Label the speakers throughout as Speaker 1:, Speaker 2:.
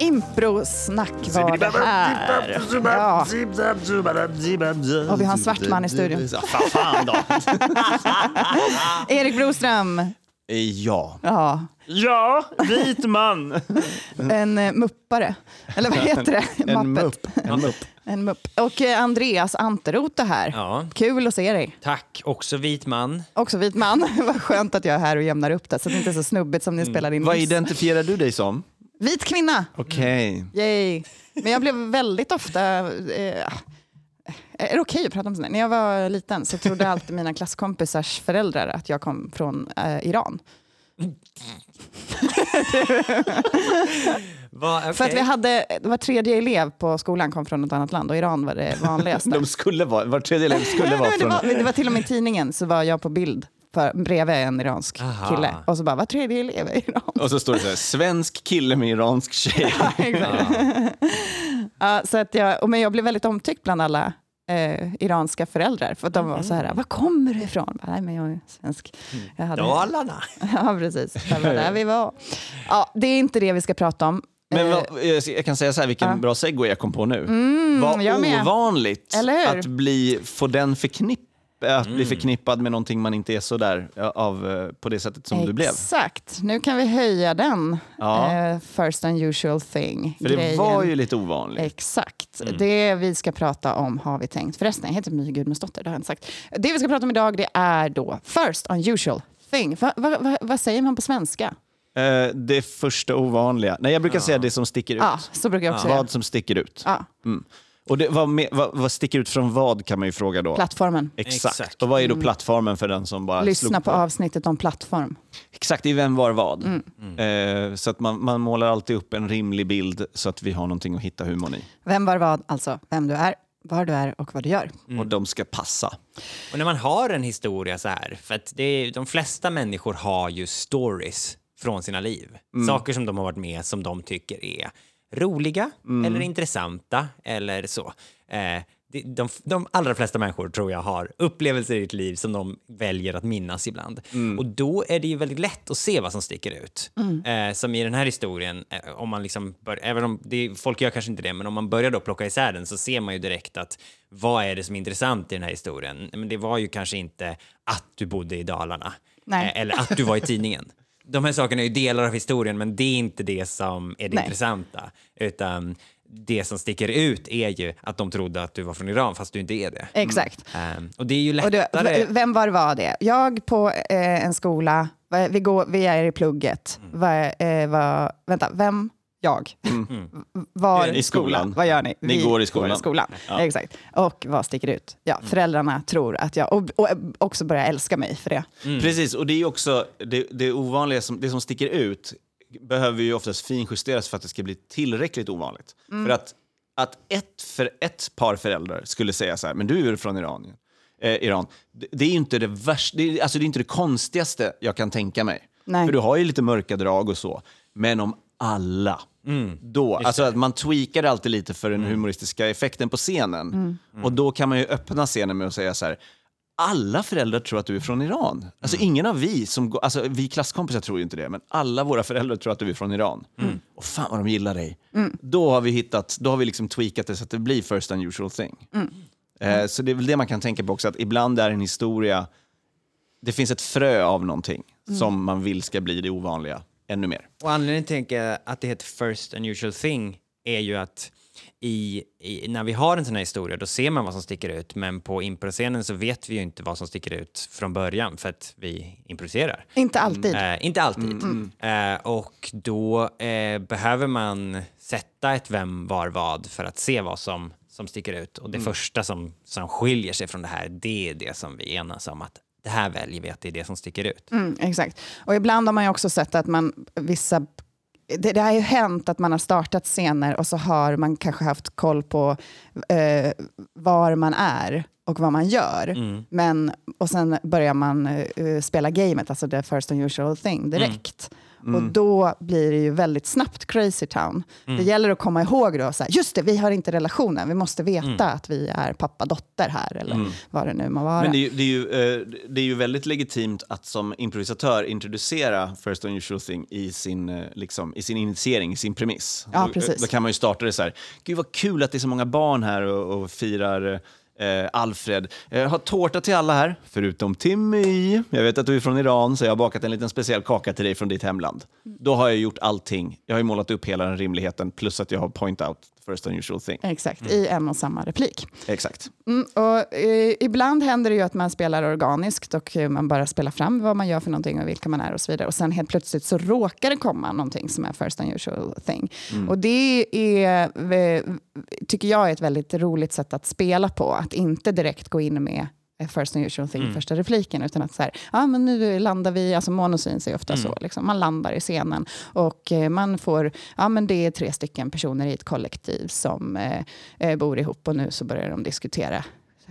Speaker 1: Improsnack var det här. Ja. Och vi har en svart man i studion.
Speaker 2: Fan, då.
Speaker 1: Erik Broström.
Speaker 2: Ja.
Speaker 1: Ja,
Speaker 3: Ja, vit man.
Speaker 1: en eh, muppare. Eller vad heter det?
Speaker 2: En mupp. En mupp.
Speaker 1: En mupp. Och eh, Andreas Anterot är här.
Speaker 3: Ja.
Speaker 1: Kul att se dig.
Speaker 3: Tack, också vit man.
Speaker 1: Också vit man. Vad skönt att jag är här och jämnar upp det så att det inte är så snubbigt som ni spelar in
Speaker 2: Vad
Speaker 1: nyss.
Speaker 2: identifierar du dig som?
Speaker 1: Vit kvinna.
Speaker 2: Okej.
Speaker 1: Yay. Men jag blev väldigt ofta... Eh, är det okej att prata om sånt? När jag var liten så trodde alltid mina klasskompisars föräldrar att jag kom från eh, Iran.
Speaker 3: Va, okay.
Speaker 1: För att vi hade, var tredje elev på skolan kom från ett annat land och Iran var det vanligaste.
Speaker 2: De skulle vara, var tredje elev skulle vara
Speaker 1: Men det,
Speaker 2: från...
Speaker 1: var, det var till och med i tidningen så var jag på bild bredvid en iransk
Speaker 3: Aha.
Speaker 1: kille. Och så bara, var tredje elev är Iran.
Speaker 2: Och så står det så här, svensk kille med iransk tjej.
Speaker 1: Ja, så att jag, men jag blev väldigt omtyckt bland alla eh, iranska föräldrar. För de var så här, var kommer du ifrån? Bara, Nej, men jag är svensk. Jag hade,
Speaker 3: Dalarna.
Speaker 1: ja, precis. Det var där vi var. Ja, det är inte det vi ska prata om.
Speaker 2: Men
Speaker 1: Eh,
Speaker 2: vad, jag kan säga så här, vilken
Speaker 1: Ja.
Speaker 2: bra segway jag kom på nu.
Speaker 1: Mm,
Speaker 2: Vad ovanligt att bli, få den förknipp, att bli förknippad med någonting man inte är så där ja, av, eh, på det sättet som du blev.
Speaker 1: Exakt. Nu kan vi höja den.
Speaker 2: Ja.
Speaker 1: Eh, first unusual thing.
Speaker 2: För det
Speaker 1: grejen.
Speaker 2: var ju lite ovanligt.
Speaker 1: Exakt. Det vi ska prata om har vi tänkt. Förresten, jag heter My Gudmundsdotter, det har jag inte sagt. Det vi ska prata om idag det är då first unusual thing. Va, va, va, vad säger man på svenska?
Speaker 2: Eh, det första ovanliga. Nej, jag brukar säga det som sticker ut.
Speaker 1: Ja, så brukar jag också säga.
Speaker 2: Vad som sticker ut.
Speaker 1: Ja,
Speaker 2: Mm. Och det, vad, med, vad, vad sticker ut från vad kan man ju fråga då.
Speaker 1: plattformen.
Speaker 2: Exakt.
Speaker 3: Exakt.
Speaker 2: Och vad är då plattformen för den som bara
Speaker 1: Lyssna
Speaker 2: slog
Speaker 1: på avsnittet om plattform.
Speaker 2: Exakt, i Vem var vad.
Speaker 1: Mm.
Speaker 2: Eh, så att man, man målar alltid upp en rimlig bild så att vi har någonting att hitta humorn i.
Speaker 1: Vem var vad, alltså vem du är, var du är och vad du gör.
Speaker 2: Och de ska passa.
Speaker 3: Och när man har en historia så här, för att det är, de flesta människor har ju stories från sina liv. Saker som de har varit med som de tycker är roliga eller intressanta eller så. Eh, de, de, de allra flesta människor tror jag har upplevelser i sitt liv som de väljer att minnas ibland. Och då är det ju väldigt lätt att se vad som sticker ut. Eh, som i den här historien, eh, om man liksom bör, även om det, folk gör kanske inte det, men om man börjar då plocka isär den så ser man ju direkt att vad är det som är intressant i den här historien? Men det var ju kanske inte att du bodde i Dalarna
Speaker 1: Nej.
Speaker 3: eh, eller att du var i tidningen. De här sakerna är ju delar av historien, men det är inte det som är det
Speaker 1: Nej.
Speaker 3: intressanta. Utan det som sticker ut är ju att de trodde att du var från Iran, fast du inte är det.
Speaker 1: Exakt.
Speaker 3: Ehm, och det är ju
Speaker 1: du,
Speaker 3: lättare...
Speaker 1: v- vem var var det? Jag på eh, en skola, vi, går, vi är i plugget. Va, eh, va, vänta, vem? Jag. V- Var
Speaker 2: I skolan.
Speaker 1: Vad gör ni?
Speaker 2: Ni går i skolan. Ja.
Speaker 1: Exakt. Och vad sticker ut? Ja, föräldrarna tror att jag, och, och också börjar älska mig för det.
Speaker 2: Precis, och det är också det, det ovanliga, som, det som sticker ut behöver ju oftast finjusteras för att det ska bli tillräckligt ovanligt. För att, att ett, för ett par föräldrar skulle säga så här, men du är ju från Iran. Eh, Iran. Det, det är ju inte det värsta, det är, alltså det är inte det konstigaste jag kan tänka mig.
Speaker 1: Nej.
Speaker 2: För du har ju lite mörka drag och så. Men om alla, då, alltså att man tweakar alltid lite för den humoristiska effekten på scenen. Och då kan man ju öppna scenen med att säga så här, alla föräldrar tror att du är från Iran. Alltså ingen av vi som går, alltså vi klasskompisar tror ju inte det, men alla våra föräldrar tror att du är från Iran. Och fan vad de gillar dig. Då har vi hittat, då har vi liksom tweakat det så att det blir first unusual thing. Eh, så det är väl det man kan tänka på också, att ibland är en historia, det finns ett frö av någonting som man vill ska bli det ovanliga ännu mer.
Speaker 3: Och anledningen till att det heter first unusual thing är ju att i, i, när vi har en sån här historia då ser man vad som sticker ut men på improscenen så vet vi ju inte vad som sticker ut från början för att vi improviserar.
Speaker 1: Inte alltid.
Speaker 3: Eh, inte alltid. Eh, och då eh, behöver man sätta ett vem, var, vad för att se vad som, som sticker ut. Och det första som, som skiljer sig från det här, det är det som vi enas om att det här väljer vi att det är det som sticker ut.
Speaker 1: Mm, exakt. Och ibland har man ju också sett att man vissa det, det har ju hänt att man har startat scener och så har man kanske haft koll på eh, var man är och vad man gör. Men, och sen börjar man eh, spela gamet, alltså the first unusual thing, direkt. Och då blir det ju väldigt snabbt crazy town. Det gäller att komma ihåg då, så här, just det, vi har inte relationen, vi måste veta att vi är pappa-dotter här, eller vad det nu må vara.
Speaker 2: Men det är, ju, det, är ju, eh, det är ju väldigt legitimt att som improvisatör introducera First Unusual Thing i sin, eh, liksom, i sin initiering, i sin premiss.
Speaker 1: Ja,
Speaker 2: Då-
Speaker 1: precis.
Speaker 2: Då kan man ju starta det så här, gud vad kul att det är så många barn här och, och firar eh, Alfred. Jag har tårta till alla här, förutom Timmy. Jag vet att du är från Iran, så jag har bakat en liten speciell kaka till dig från ditt hemland. Då har jag gjort allting. Jag har ju målat upp hela den rimligheten, plus att jag har point out First Unusual Thing.
Speaker 1: Exakt, i en och samma replik.
Speaker 2: Exakt.
Speaker 1: Mm, och, eh, ibland händer det ju att man spelar organiskt och eh, man bara spelar fram vad man gör för någonting och vilka man är och så vidare. Och sen helt plötsligt så råkar det komma någonting som är first unusual thing. Och det är, eh, tycker jag är ett väldigt roligt sätt att spela på. Att inte direkt gå in med first unusual thing, första repliken, utan att så här, ja men nu landar vi, alltså monosyns är ofta så, liksom, man landar i scenen och eh, man får, ja men det är tre stycken personer i ett kollektiv som eh, eh, bor ihop och nu så börjar de diskutera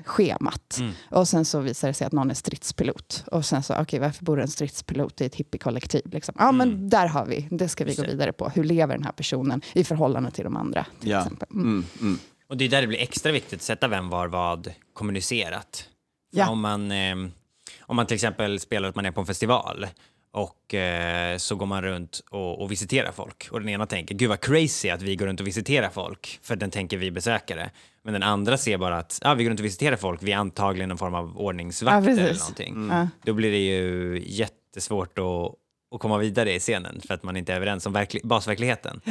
Speaker 1: schemat. Och sen så visar det sig att någon är stridspilot. Och sen så, okej, varför bor en stridspilot i ett hippiekollektiv? Liksom? Ja, men där har vi, det ska vi gå vidare på. Hur lever den här personen i förhållande till de andra? Till
Speaker 2: Ja.
Speaker 1: exempel. Mm.
Speaker 2: Mm, mm.
Speaker 3: Och det är där det blir extra viktigt att sätta vem, var, vad kommunicerat.
Speaker 1: Ja.
Speaker 3: Om, man, eh, om man till exempel spelar att man är på en festival och eh, så går man runt och, och visiterar folk. Och den ena tänker, gud vad crazy att vi går runt och visiterar folk, för den tänker vi besökare. Men den andra ser bara att ah, vi går runt och visiterar folk, vi är antagligen en form av ordningsvakter
Speaker 1: Ja,
Speaker 3: eller någonting.
Speaker 1: Ja.
Speaker 3: Då blir det ju jättesvårt att, att komma vidare i scenen för att man inte är överens om verklig, basverkligheten.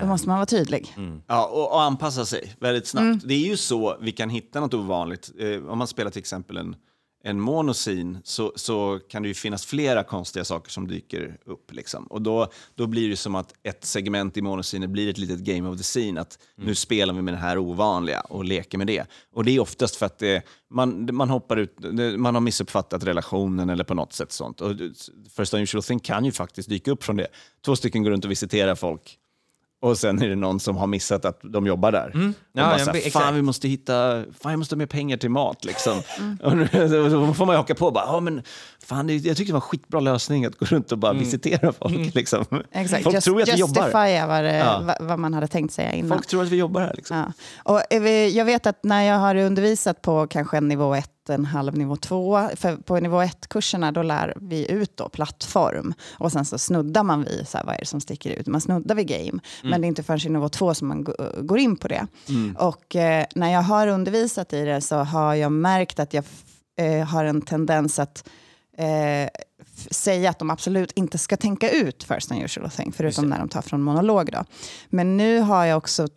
Speaker 1: Då måste man vara tydlig.
Speaker 2: Ja, och, och anpassa sig väldigt snabbt. Det är ju så vi kan hitta något ovanligt. Eh, om man spelar till exempel en, en monosin så, så kan det ju finnas flera konstiga saker som dyker upp. Liksom. Och då, då blir det som att ett segment i monosinen blir ett litet game of the scene. Att nu spelar vi med det här ovanliga och leker med det. Och det är oftast för att det, man, man hoppar ut, det- man har missuppfattat relationen eller på något sätt sånt. Och First Unusual Thing kan ju faktiskt dyka upp från det. Två stycken går runt och visiterar folk. Och sen är det någon som har missat att de jobbar där.
Speaker 3: Ja,
Speaker 2: och bara
Speaker 3: ja,
Speaker 2: så här,
Speaker 3: exakt.
Speaker 2: fan vi måste hitta, fan jag måste ha mer pengar till mat liksom.
Speaker 1: Mm.
Speaker 2: Och då får man ju haka på bara, ja men fan det, jag tyckte det var en skitbra lösning att gå runt och bara visitera folk liksom.
Speaker 1: Exakt.
Speaker 2: Folk
Speaker 1: Just,
Speaker 2: tror att vi jobbar.
Speaker 1: vad, det,
Speaker 2: Ja.
Speaker 1: vad, vad man hade tänkt säga innan.
Speaker 2: Folk tror att vi jobbar här liksom.
Speaker 1: Ja. Och vi- jag vet att när jag har undervisat på kanske en nivå 1, en halv nivå 2, för på nivå 1-kurserna då lär vi ut då plattform och sen så snuddar man vid så här, vad är det som sticker ut. Man snuddar vid game, men det är inte förrän i nivå 2 som man gå- går in på det. Och eh, när jag har undervisat i det så har jag märkt att jag eh, har en tendens att eh, säga att de absolut inte ska tänka ut first unusual thing, förutom när de tar från monolog. Då. Men nu har jag också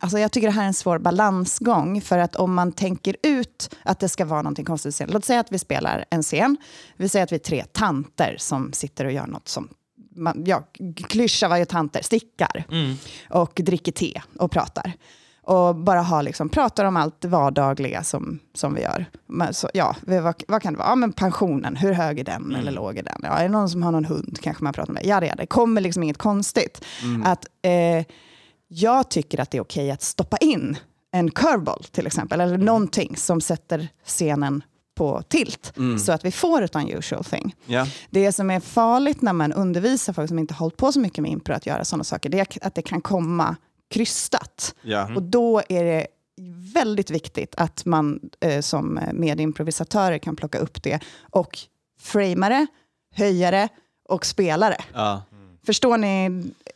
Speaker 1: Alltså jag tycker det här är en svår balansgång, för att om man tänker ut att det ska vara någonting konstigt i scenen. Låt säga att vi spelar en scen, vi säger att vi är tre tanter som sitter och gör något som, man, ja, klyscha vad gör tanter, stickar och dricker te och pratar. Och bara ha liksom, pratar om allt vardagliga som, som vi gör. Men så, ja, vad, vad kan det vara? Ja, men pensionen, hur hög är den eller låg är den? Ja, är det någon som har någon hund kanske man pratar med. Ja, det, det kommer liksom inget konstigt. Att, eh, jag tycker att det är okej att stoppa in en curveball till exempel, eller någonting som sätter scenen på tilt, så att vi får ett unusual thing.
Speaker 2: Ja.
Speaker 1: Det som är farligt när man undervisar folk som inte har hållit på så mycket med impro att göra sådana saker, det är att det kan komma krystat.
Speaker 2: Ja.
Speaker 1: Och då är det väldigt viktigt att man eh, som medimprovisatörer kan plocka upp det och framea det, höja det och spela det.
Speaker 2: Ja.
Speaker 1: Förstår ni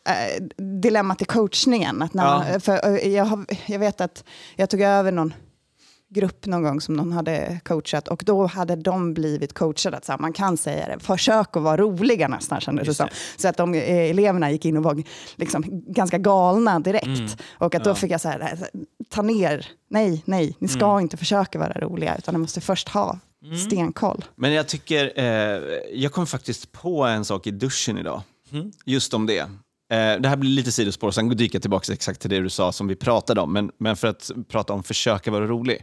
Speaker 1: eh, dilemmat i coachningen? Att när
Speaker 2: Ja.
Speaker 1: för, eh, jag, har, jag vet att jag tog över någon grupp någon gång som någon hade coachat och då hade de blivit coachade att så här, man kan säga det, försök att vara roliga nästan kändes det som. Så att de eh, eleverna gick in och var liksom, ganska galna direkt.
Speaker 3: Mm.
Speaker 1: Och att då fick jag så här, ta ner, nej, nej, ni ska
Speaker 3: Mm.
Speaker 1: inte försöka vara roliga utan ni måste först ha stenkoll.
Speaker 2: Men jag tycker, eh, jag kom faktiskt på en sak i duschen idag. Just om det. Eh, det här blir lite sidospår, sen dyker jag tillbaka exakt till det du sa som vi pratade om. Men, men för att prata om försöka vara rolig.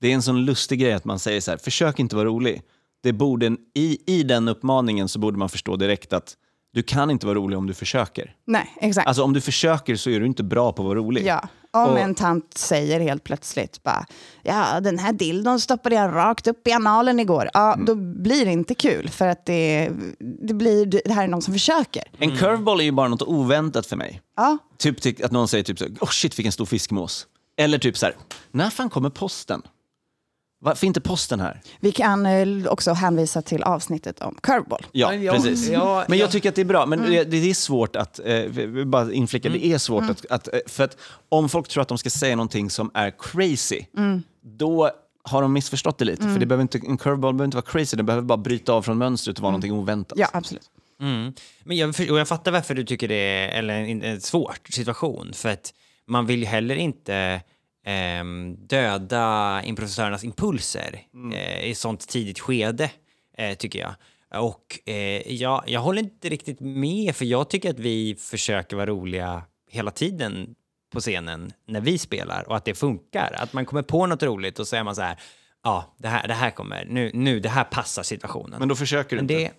Speaker 2: Det är en sån lustig grej att man säger så här, försök inte vara rolig. Det borde, i, I den uppmaningen så borde man förstå direkt att du kan inte vara rolig om du försöker.
Speaker 1: Nej, exakt.
Speaker 2: Alltså om du försöker så är du inte bra på att vara rolig.
Speaker 1: Ja, Om
Speaker 2: Och-
Speaker 1: en tant säger helt plötsligt bara, ja den här dildon stoppade jag rakt upp i analen igår. Ja,
Speaker 2: Mm.
Speaker 1: då blir det inte kul för att det, det blir, det här är någon som försöker.
Speaker 2: En curveball är ju bara något oväntat för mig.
Speaker 1: Ja,
Speaker 2: Typ att någon säger typ så oh shit vilken stor fiskmås. Eller typ så här, när fan kommer posten? Varför inte posten här?
Speaker 1: vi kan eh, också hänvisa till avsnittet om curveball.
Speaker 2: Ja,
Speaker 3: Men jag-
Speaker 2: precis.
Speaker 3: ja,
Speaker 2: men jag
Speaker 3: ja.
Speaker 2: tycker att det är bra. Men
Speaker 1: Mm.
Speaker 2: det, det är svårt att, eh, vi vill bara inflika, det är svårt att, att, eh, för att om folk tror att de ska säga någonting som är crazy,
Speaker 1: Mm.
Speaker 2: då har de missförstått det lite. För det behöver inte, en curveball behöver inte vara crazy, den behöver bara bryta av från mönstret och vara någonting oväntat.
Speaker 1: Ja, absolut.
Speaker 3: Mm. Men jag, och jag fattar varför du tycker det är eller en, en svårt situation. För att man vill ju heller inte ehm, döda improvisatörernas impulser eh, i sånt tidigt skede, eh, tycker jag. Och eh, jag, jag håller inte riktigt med, för jag tycker att vi försöker vara roliga hela tiden på scenen när vi spelar och att det funkar. Att man kommer på något roligt och så är man så här, ja, det här, det här kommer, nu, nu, det här passar situationen.
Speaker 2: Men då försöker du
Speaker 3: Men
Speaker 2: inte.
Speaker 3: det...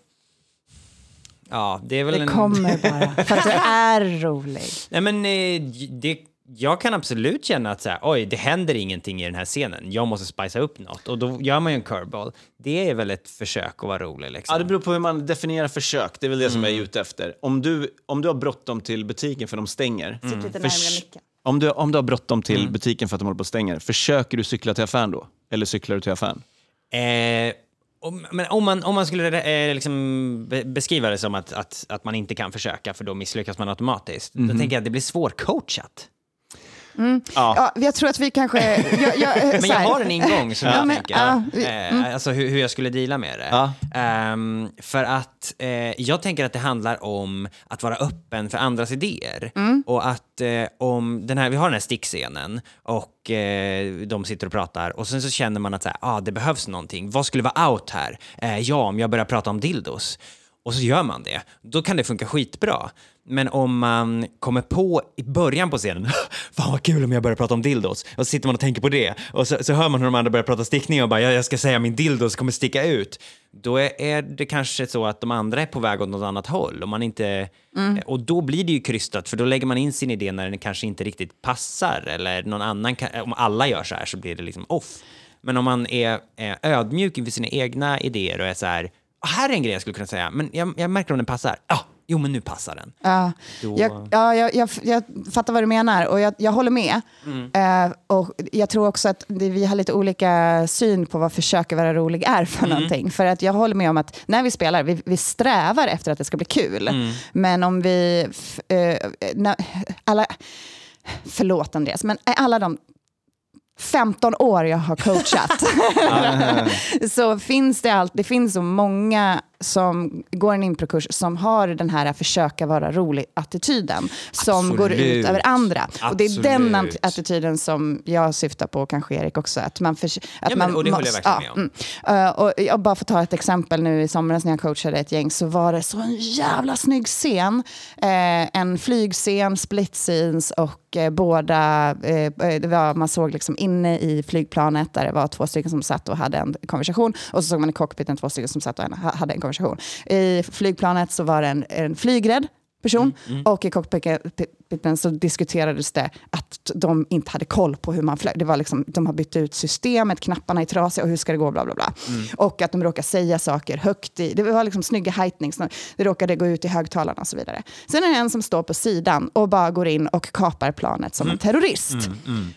Speaker 3: Ja, det är väl
Speaker 1: Det
Speaker 3: en...
Speaker 1: kommer bara för att du är rolig.
Speaker 3: Nej, men eh, det... Jag kan absolut känna att så här, oj, det händer ingenting i den här scenen. Jag måste spicea upp något. Och då gör man ju en curveball. Det är väl ett försök att vara rolig. Liksom.
Speaker 2: Ja, det beror på hur man definierar försök. Det är väl det som
Speaker 1: Mm.
Speaker 2: jag är ute efter. Om du, om du har bråttom till butiken för de stänger.
Speaker 1: Sitt lite
Speaker 2: Förs- om, du, om du har bråttom till
Speaker 3: Mm.
Speaker 2: butiken för att de håller på och stänger, försöker du cykla till affären då? Eller cyklar du till affären?
Speaker 3: Eh, om, men om man, om man skulle eh, liksom be, beskriva det som att, att, att man inte kan försöka för då misslyckas man automatiskt. Då tänker jag att det blir svårcoachat.
Speaker 1: Ja, jag tror att vi kanske... Jag, jag,
Speaker 3: Men jag har en ingång som
Speaker 1: Ja,
Speaker 3: jag
Speaker 1: men,
Speaker 3: tänker.
Speaker 1: ja, vi- mm.
Speaker 3: eh, Alltså hur, hur jag skulle deala med det.
Speaker 2: Ja.
Speaker 3: Ehm, för att eh, jag tänker att det handlar om att vara öppen för andras idéer.
Speaker 1: Mm.
Speaker 3: Och att eh, om den här, vi har den här stickscenen och eh, de sitter och pratar och sen så känner man att så här, ah, det behövs någonting. Vad skulle vara out här? Eh, ja, om jag börjar prata om dildos. Och så gör man det. Då kan det funka skitbra. Men om man kommer på i början på scenen, fan vad kul om jag börjar prata om dildos. Och så sitter man och tänker på det. Och så, så hör man hur de andra börjar prata stickning och bara, "Ja, jag ska säga min dildos kommer sticka ut. Då är, är det kanske så att de andra är på väg åt något annat håll. Och, man inte, och då blir det ju krystat, för då lägger man in sin idé när den kanske inte riktigt passar. Eller någon annan, om alla gör så här så blir det liksom off. Men om man är, är ödmjuk inför sina egna idéer och är så här, "Ah, här är en grej jag skulle kunna säga, men jag, jag märker om den passar. Ja, jo men nu passar den.
Speaker 1: Ja,
Speaker 3: Då-
Speaker 1: jag, ja, jag, jag, jag fattar vad du menar och jag, jag håller med. Eh, och jag tror också att det, vi har lite olika syn på vad försöka vara rolig är för någonting. För att jag håller med om att när vi spelar, vi, vi strävar efter att det ska bli kul. Men om vi... f- eh, när, alla, förlåt Andreas, men alla de 15 år jag har coachat. Så finns det allt, det finns så många som går en improkurs som har den här försöka vara rolig-attityden som går ut
Speaker 3: Absolut.
Speaker 1: över andra. Och det är den
Speaker 3: Absolut.
Speaker 1: attityden som jag syftar på, kanske Erik också. Att man förs- att
Speaker 3: men-
Speaker 1: man
Speaker 3: och det håller jag
Speaker 1: måste-
Speaker 3: verkligen
Speaker 1: mm. Eh, och jag bara får ta ett exempel nu i somras när jag coachade ett gäng så var det så en jävla snygg scen. Eh, en flygscen, split scenes och eh, båda, eh, det var, man såg liksom inne i flygplanet där det var två stycken som satt och hade en konversation och så såg man i cockpiten två stycken som satt och hade en konversation. I flygplanet så var det en, en flygrädd person och i cockpiten så diskuterades det att de inte hade koll på hur man flög. Det var liksom, de har bytt ut systemet, knapparna är trasiga och hur ska det gå, bla bla bla. Och att de råkar säga saker högt i, det var liksom snygga heightnings, det råkade gå ut i högtalarna och så vidare. Sen är det en som står på sidan och bara går in och kapar planet som en terrorist.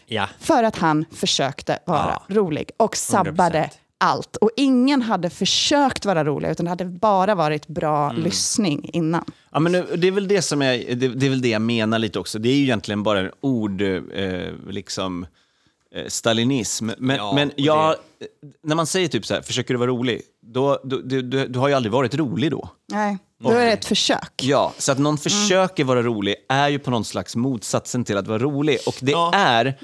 Speaker 3: Ja.
Speaker 1: För att han försökte vara rolig och sabbade
Speaker 3: 100%.
Speaker 1: Allt. Och ingen hade försökt vara rolig, utan det hade bara varit bra
Speaker 3: Mm.
Speaker 1: lyssning innan.
Speaker 2: Ja, men det är väl det som jag, det, det är väl det jag menar lite också. Det är ju egentligen bara en ord, eh, liksom, eh, stalinism. Men,
Speaker 3: Ja,
Speaker 2: men jag, när man säger typ så här, försöker du vara rolig? Då, då, du, du, du har ju aldrig varit rolig då.
Speaker 1: Nej, då är det ett försök.
Speaker 2: Ja, så att
Speaker 1: Mm.
Speaker 2: någon försöker vara rolig är ju på någon slags motsatsen till att vara rolig. Och det
Speaker 3: Ja.
Speaker 2: är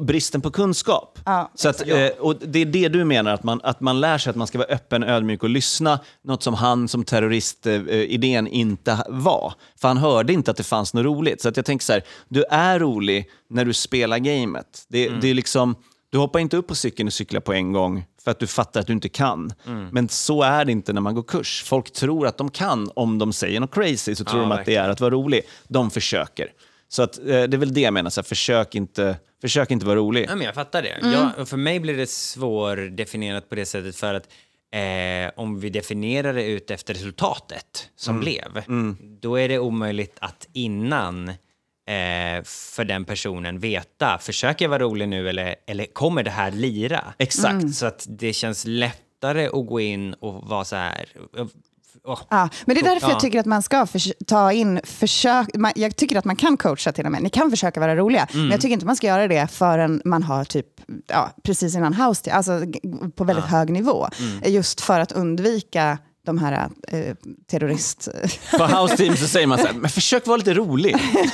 Speaker 2: bristen på kunskap.
Speaker 1: Ja,
Speaker 2: så att, eh, och det är det du menar, att man, att man lär sig att man ska vara öppen, ödmjuk och lyssna. Något som han som terrorist-idén inte ha- var. För han hörde inte att det fanns något roligt. Så att jag tänker så här, du är rolig när du spelar gamet. Det,
Speaker 3: Mm.
Speaker 2: det är liksom, du hoppar inte upp på cykeln och cyklar på en gång för att du fattar att du inte kan.
Speaker 3: Mm.
Speaker 2: Men så är det inte när man går kurs. Folk tror att de kan om de säger något crazy, så tror
Speaker 3: Ja,
Speaker 2: de att det är att vara rolig. De försöker. Så att, eh, det är väl det jag menar, så här, försök, inte, försök inte vara rolig.
Speaker 3: Ja, men jag fattar det.
Speaker 1: Mm.
Speaker 3: Jag, för mig blir det svårdefinierat på det sättet för att eh, om vi definierar det ut efter resultatet som
Speaker 2: Mm.
Speaker 3: blev, då är det omöjligt att innan eh, för den personen veta, försöker jag vara rolig nu eller, eller kommer det här lira?
Speaker 2: Exakt.
Speaker 1: Mm.
Speaker 3: Så att det känns lättare att gå in och vara så här... åh,
Speaker 1: Ja, men det är därför
Speaker 3: Ja.
Speaker 1: jag tycker att man ska förs- ta in försök. Man, jag tycker att man kan coacha till och med. Ni kan försöka vara roliga.
Speaker 3: Mm.
Speaker 1: Men jag tycker inte man ska göra det förrän man har typ, ja, precis innan house, till- alltså på väldigt hög nivå.
Speaker 3: Mm.
Speaker 1: Just för att undvika de här eh, terrorist...
Speaker 2: På House Team så säger man så här, men försök vara lite rolig.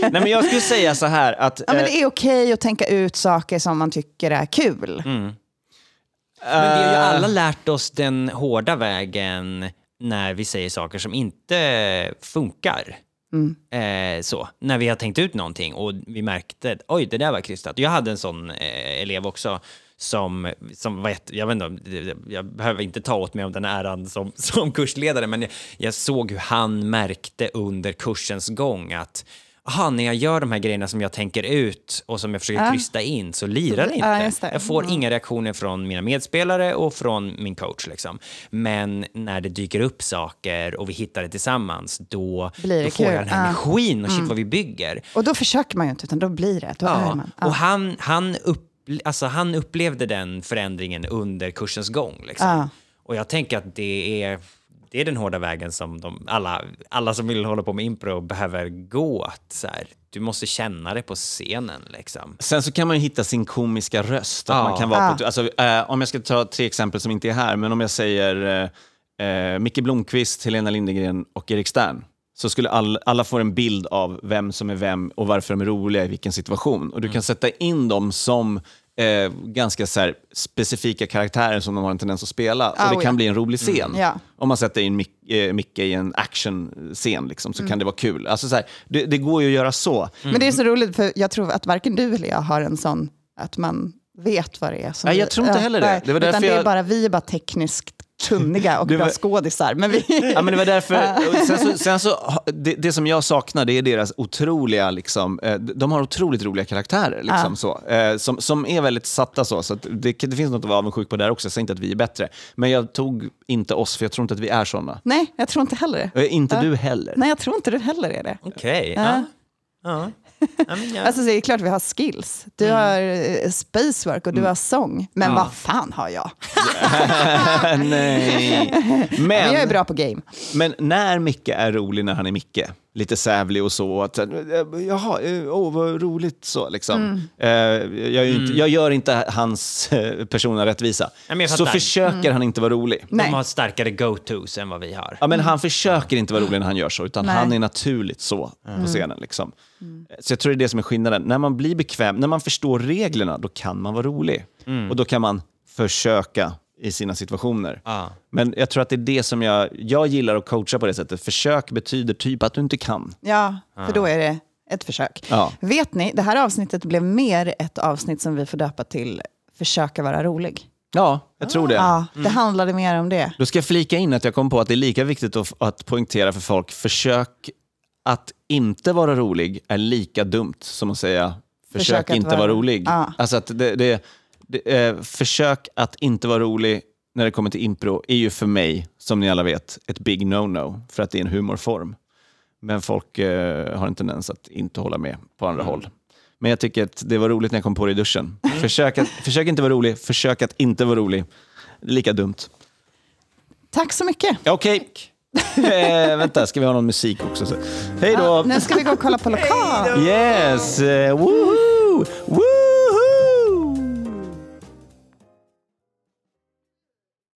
Speaker 2: Nej men jag skulle säga så här att...
Speaker 1: Ja, men
Speaker 2: eh,
Speaker 1: det är okej att tänka ut saker som man tycker är kul.
Speaker 3: Men vi har ju
Speaker 2: Eh.
Speaker 3: alla lärt oss den hårda vägen när vi säger saker som inte funkar. Eh, så, när vi har tänkt ut någonting och vi märkte oj, det där var krystat. Jag hade en sån eh, elev också som, som var jätte, jag, vet inte, jag behöver inte ta åt mig om den äran som, som kursledare, men jag, jag såg hur han märkte under kursens gång att aha, när jag gör de här grejerna som jag tänker ut och som jag försöker
Speaker 1: Ja.
Speaker 3: krysta in så lirar det
Speaker 1: Ja,
Speaker 3: inte.
Speaker 1: det.
Speaker 3: Jag får inga reaktioner från mina medspelare och från min coach. Liksom. Men när det dyker upp saker och vi hittar det tillsammans, då,
Speaker 1: det
Speaker 3: då får jag den här
Speaker 1: Ja.
Speaker 3: energin och shit vad vi bygger.
Speaker 1: Och då försöker man ju inte, utan då blir det. Då
Speaker 3: Ja.
Speaker 1: Ja.
Speaker 3: Och han, han, upp, alltså, han upplevde den förändringen under kursens gång. Liksom.
Speaker 1: Ja.
Speaker 3: Och jag tänker att det är, det är den hårda vägen som de, alla, alla som vill hålla på med impro behöver gå. Att, så här, du måste känna det på scenen. Liksom.
Speaker 2: Sen så kan man ju hitta sin komiska röst. Att
Speaker 3: Ja.
Speaker 2: man kan vara
Speaker 1: Ja.
Speaker 2: på, alltså, eh, om jag ska ta tre exempel som inte är här, men om jag säger eh, eh, Micke Blomqvist, Helena Lindegren och Erik Stern, så skulle all, alla få en bild av vem som är vem och varför de är roliga i vilken situation. Och du kan sätta in dem som eh, ganska så här, specifika karaktärer som de har en tendens att spela. och det
Speaker 1: Oh,
Speaker 2: kan
Speaker 1: ja.
Speaker 2: bli en rolig scen.
Speaker 1: Ja.
Speaker 2: Om man sätter in Mic- eh, Micke i en actionscen liksom, så kan det vara kul. Alltså, så här, det, det går ju att göra så.
Speaker 1: Men det är så roligt, för jag tror att varken du eller jag har en sån, att man vet vad det är. Som
Speaker 2: Nej, jag
Speaker 1: vi-
Speaker 2: tror inte heller det. Det var
Speaker 1: utan det är
Speaker 2: jag-
Speaker 1: bara, vi är bara tekniskt kunniga och
Speaker 2: Det
Speaker 1: bra
Speaker 2: var-
Speaker 1: skådisar. Men vi...
Speaker 2: Ja, men det var därför, sen så, sen så, det, det som jag saknar det är deras otroliga, liksom, eh, de har otroligt roliga karaktärer. Liksom, så, eh, som, som är väldigt satta så. så att det, det finns något att vara avundsjuk på där också. Jag säger inte att vi är bättre. Men jag tog inte oss, för jag tror inte att vi är sådana.
Speaker 1: Nej, jag tror inte heller det.
Speaker 2: Inte du heller.
Speaker 1: Nej, jag tror inte du heller är det.
Speaker 3: Okej. ja. Ja. Ja, men jag-
Speaker 1: Alltså, så är det klart vi har skills. Du har eh, spacework och du har sång. Men vad fan har jag?
Speaker 2: Nej.
Speaker 1: Men jag är
Speaker 2: Men,
Speaker 1: bra på game.
Speaker 2: men när Micke är rolig, när han är Micke, lite sävlig och så, att, eh, jaha, åh vad roligt så liksom. Eh, jag, är ju inte, jag gör inte hans persona rättvisa.
Speaker 3: men jag
Speaker 2: så försöker han inte vara rolig.
Speaker 1: Nej.
Speaker 3: De har starkare go-tos än vad vi har.
Speaker 2: Ja, men han försöker inte vara rolig när han gör så, utan
Speaker 1: Nej.
Speaker 2: han är naturligt så på scenen. Liksom. Så jag tror det är det som är skillnaden. När man blir bekväm, när man förstår reglerna, då kan man vara rolig. Och då kan man försöka i sina situationer.
Speaker 3: Ja.
Speaker 2: Men jag tror att det är det som jag, jag gillar att coacha på det sättet. Försök betyder typ att du inte kan.
Speaker 1: Ja, för då är det ett försök.
Speaker 2: Ja.
Speaker 1: Vet ni, det här avsnittet blev mer ett avsnitt som vi får döpa till Försöka vara rolig.
Speaker 2: Ja, jag tror det.
Speaker 1: Ja, det handlade mer om det.
Speaker 2: Då ska jag flika in att jag kom på att det är lika viktigt att, att poängtera för folk, försök att inte vara rolig är lika dumt som att säga försök,
Speaker 1: Försök att
Speaker 2: inte
Speaker 1: vara-
Speaker 2: vara rolig.
Speaker 1: Ja.
Speaker 2: Alltså att det, det, det, eh, försök att inte vara rolig när det kommer till impro är ju för mig, som ni alla vet, ett big no-no för att det är en humorform. Men folk eh, har en tendens att inte hålla med på andra håll. Men jag tycker att det var roligt när jag kom på det i duschen. Försök, att, försök inte vara rolig, försök att inte vara rolig. Lika dumt.
Speaker 1: Tack så mycket.
Speaker 2: Ja, Okej. eh, vänta, ska vi ha någon musik också? Så. Hej då!
Speaker 1: Nu ska vi gå och kolla på lokal.
Speaker 2: Yes! Uh, woohoo! Woo!